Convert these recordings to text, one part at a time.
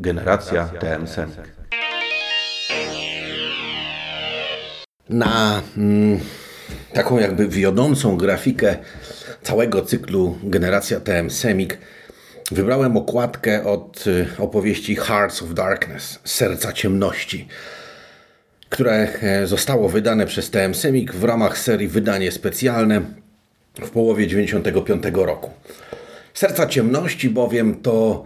Generacja TM Na mm, taką jakby wiodącą grafikę całego cyklu Generacja TM Semik wybrałem okładkę od y, opowieści Hearts of Darkness, Serca Ciemności, które e, zostało wydane przez TM Semik w ramach serii Wydanie Specjalne w połowie 1995 roku. Serca Ciemności bowiem to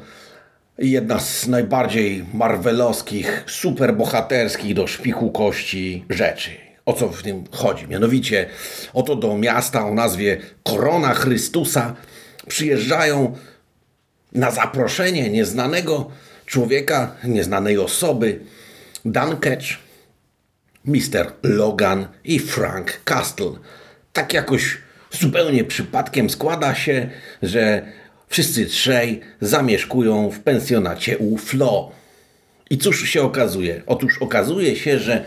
jedna z najbardziej marvelowskich, superbohaterskich do szpiku kości rzeczy. O co w tym chodzi? Mianowicie, oto do miasta o nazwie Korona Chrystusa przyjeżdżają na zaproszenie nieznanego człowieka, nieznanej osoby, Dan Ketch, Mr. Logan i Frank Castle. Tak jakoś zupełnie przypadkiem składa się, że wszyscy trzej zamieszkują w pensjonacie u Flo. I cóż się okazuje? Otóż okazuje się, że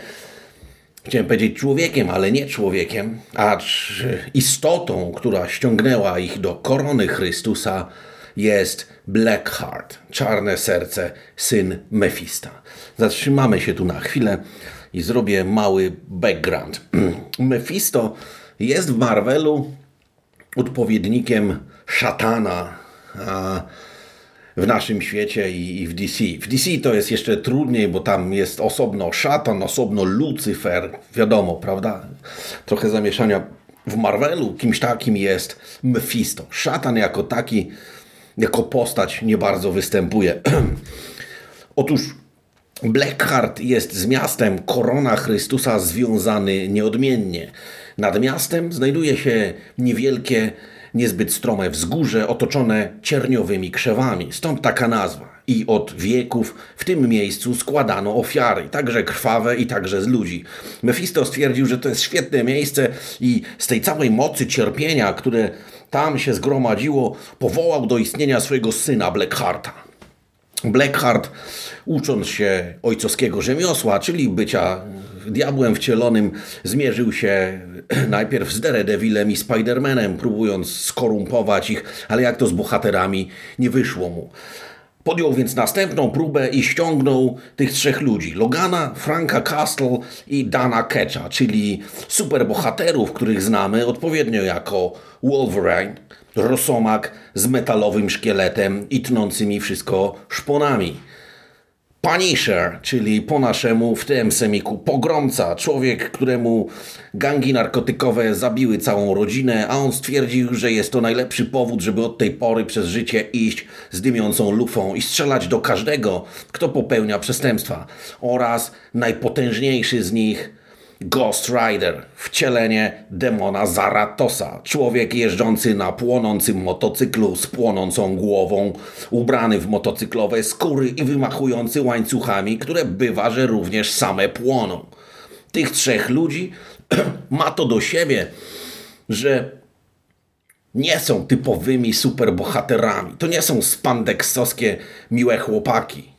chciałem powiedzieć człowiekiem, ale nie człowiekiem, acz istotą, która ściągnęła ich do korony Chrystusa, jest Blackheart, czarne serce, syn Mefista. Zatrzymamy się tu na chwilę i zrobię mały background. Mephisto jest w Marvelu odpowiednikiem szatana w naszym świecie i w DC. W DC to jest jeszcze trudniej, bo tam jest osobno szatan, osobno Lucyfer, wiadomo, prawda? Trochę zamieszania w Marvelu. Kimś takim jest Mephisto. Szatan jako taki, jako postać nie bardzo występuje. Otóż Blackheart jest z miastem Korona Chrystusa związany nieodmiennie. Nad miastem znajduje się niewielkie, niezbyt strome wzgórze otoczone cierniowymi krzewami. Stąd taka nazwa. I od wieków w tym miejscu składano ofiary, także krwawe i także z ludzi. Mephisto stwierdził, że to jest świetne miejsce i z tej całej mocy cierpienia, które tam się zgromadziło, powołał do istnienia swojego syna Blackhearta. Blackheart, ucząc się ojcowskiego rzemiosła, czyli bycia diabłem wcielonym, zmierzył się najpierw z Daredevilem i Spidermanem, próbując skorumpować ich, ale jak to z bohaterami, nie wyszło mu. Podjął więc następną próbę i ściągnął tych trzech ludzi: Logana, Franka Castle i Dana Ketcha, czyli superbohaterów, których znamy odpowiednio jako Wolverine, rosomak z metalowym szkieletem i tnącymi wszystko szponami. Punisher, czyli po naszemu w tym semiku pogromca, człowiek, któremu gangi narkotykowe zabiły całą rodzinę, a on stwierdził, że jest to najlepszy powód, żeby od tej pory przez życie iść z dymiącą lufą i strzelać do każdego, kto popełnia przestępstwa. Oraz najpotężniejszy z nich, Ghost Rider, wcielenie demona Zaratosa, człowiek jeżdżący na płonącym motocyklu z płonącą głową, ubrany w motocyklowe skóry i wymachujący łańcuchami, które bywa, że również same płoną. Tych trzech ludzi ma to do siebie, że nie są typowymi superbohaterami. To nie są spandeksowskie miłe chłopaki.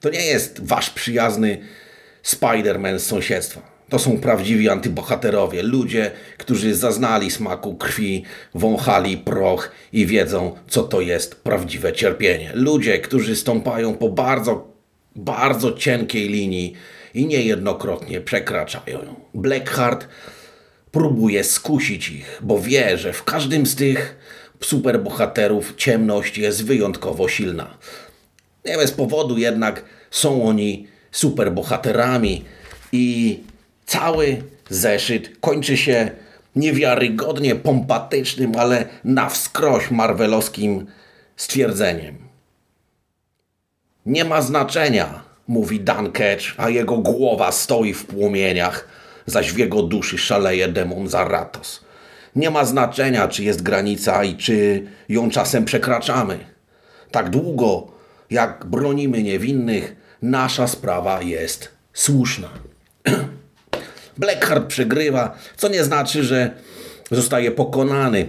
To nie jest wasz przyjazny Spider-Man z sąsiedztwa. To są prawdziwi antybohaterowie, ludzie, którzy zaznali smaku krwi, wąchali proch i wiedzą, co to jest prawdziwe cierpienie. Ludzie, którzy stąpają po bardzo, bardzo cienkiej linii i niejednokrotnie przekraczają ją. Blackheart próbuje skusić ich, bo wie, że w każdym z tych superbohaterów ciemność jest wyjątkowo silna. Nie bez powodu jednak są oni superbohaterami i Cały zeszyt kończy się niewiarygodnie pompatycznym, ale na wskroś marvelowskim stwierdzeniem. Nie ma znaczenia, mówi Dan Ketch, a jego głowa stoi w płomieniach, zaś w jego duszy szaleje demon Zaratos. Nie ma znaczenia, czy jest granica i czy ją czasem przekraczamy. Tak długo, jak bronimy niewinnych, nasza sprawa jest słuszna. Blackheart przegrywa, co nie znaczy, że zostaje pokonany.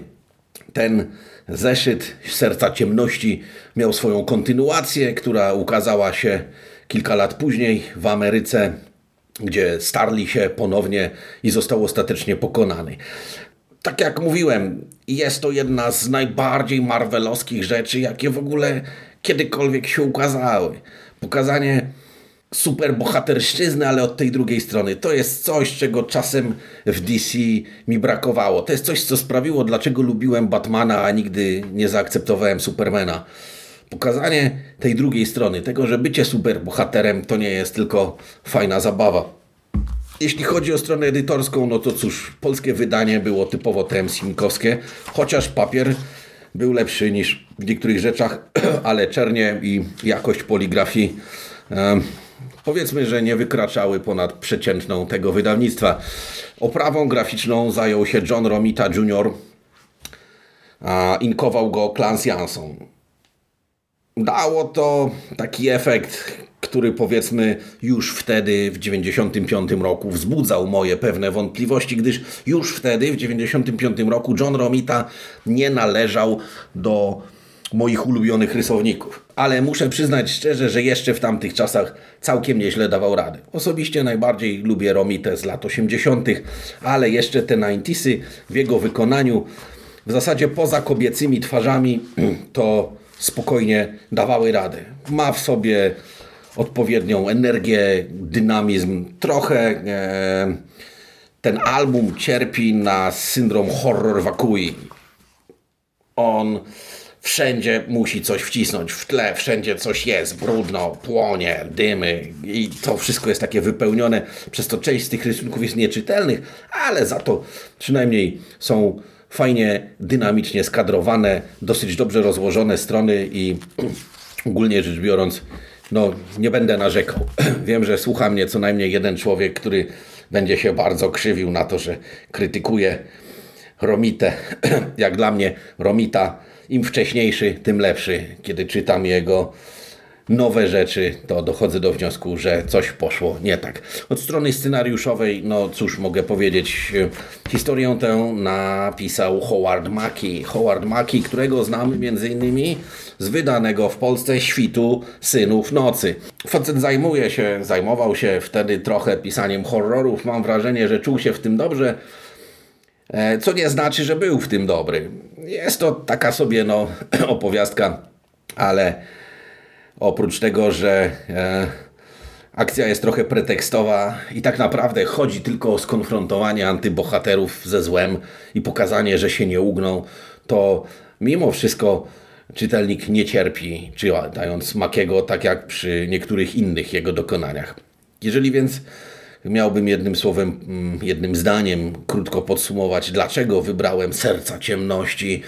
Ten zeszyt Serca Ciemności miał swoją kontynuację, która ukazała się kilka lat później w Ameryce, gdzie starli się ponownie i został ostatecznie pokonany. Tak jak mówiłem, jest to jedna z najbardziej marvelowskich rzeczy, jakie w ogóle kiedykolwiek się ukazały. Pokazanie super bohaterszczyzny, ale od tej drugiej strony. To jest coś, czego czasem w DC mi brakowało. To jest coś, co sprawiło, dlaczego lubiłem Batmana, a nigdy nie zaakceptowałem Supermana. Pokazanie tej drugiej strony, tego, że bycie superbohaterem to nie jest tylko fajna zabawa. Jeśli chodzi o stronę edytorską, no to cóż, polskie wydanie było typowo TM-Simkowskie, chociaż papier był lepszy niż w niektórych rzeczach, ale czernie i jakość poligrafii powiedzmy, że nie wykraczały ponad przeciętną tego wydawnictwa. Oprawą graficzną zajął się John Romita Jr., a inkował go Clance Jansson. Dało to taki efekt, który powiedzmy już wtedy w 95 roku wzbudzał moje pewne wątpliwości, gdyż już wtedy w 95 roku John Romita nie należał do moich ulubionych rysowników. Ale muszę przyznać szczerze, że jeszcze w tamtych czasach całkiem nieźle dawał radę. Osobiście najbardziej lubię Romitę z lat 80., ale jeszcze te 90sy w jego wykonaniu w zasadzie poza kobiecymi twarzami to spokojnie dawały radę. Ma w sobie odpowiednią energię, dynamizm. Trochę e, ten album cierpi na syndrom horror wakui. On wszędzie musi coś wcisnąć w tle, wszędzie coś jest, brudno, płonie, dymy i to wszystko jest takie wypełnione, przez to część z tych rysunków jest nieczytelnych, ale za to przynajmniej są fajnie, dynamicznie skadrowane, dosyć dobrze rozłożone strony i ogólnie rzecz biorąc no nie będę narzekał. Wiem, że słucha mnie co najmniej jeden człowiek, który będzie się bardzo krzywił na to, że krytykuje Romitę. Jak dla mnie Romita im wcześniejszy, tym lepszy. Kiedy czytam jego nowe rzeczy, to dochodzę do wniosku, że coś poszło nie tak. Od strony scenariuszowej, no cóż mogę powiedzieć, historię tę napisał Howard Mackie. Howard Mackie, którego znamy między innymi z wydanego w Polsce świtu Synów Nocy. Facet zajmuje się, zajmował się wtedy trochę pisaniem horrorów. Mam wrażenie, że czuł się w tym dobrze, e, co nie znaczy, że był w tym dobry. Jest to taka sobie no, opowiastka, ale Oprócz tego, że e, akcja jest trochę pretekstowa i tak naprawdę chodzi tylko o skonfrontowanie antybohaterów ze złem i pokazanie, że się nie ugną, to mimo wszystko czytelnik nie cierpi, czytając Makiego, tak jak przy niektórych innych jego dokonaniach. Jeżeli więc miałbym jednym słowem, mm, jednym zdaniem krótko podsumować, dlaczego wybrałem Serca Ciemności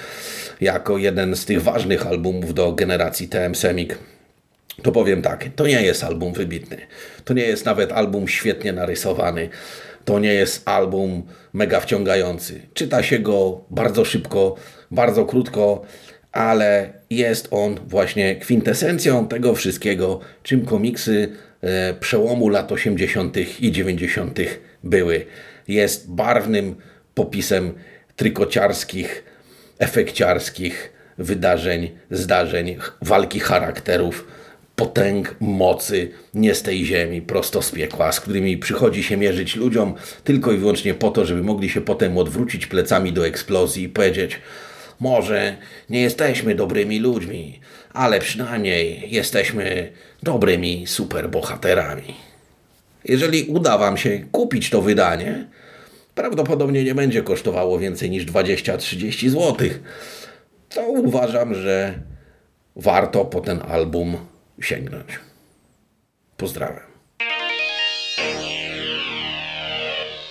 jako jeden z tych ważnych albumów do generacji TM Semik, to powiem tak, to nie jest album wybitny. To nie jest nawet album świetnie narysowany. To nie jest album mega wciągający. Czyta się go bardzo szybko, bardzo krótko, ale jest on właśnie kwintesencją tego wszystkiego, czym komiksy e, przełomu lat 80. i 90. były. Jest barwnym popisem trykociarskich, efekciarskich wydarzeń, zdarzeń, walki charakterów potęg, mocy nie z tej ziemi, prosto z piekła, z którymi przychodzi się mierzyć ludziom tylko i wyłącznie po to, żeby mogli się potem odwrócić plecami do eksplozji i powiedzieć może nie jesteśmy dobrymi ludźmi, ale przynajmniej jesteśmy dobrymi superbohaterami. Jeżeli uda Wam się kupić to wydanie, prawdopodobnie nie będzie kosztowało więcej niż 20-30 zł, to uważam, że warto po ten album sięgnąć. Pozdrawiam.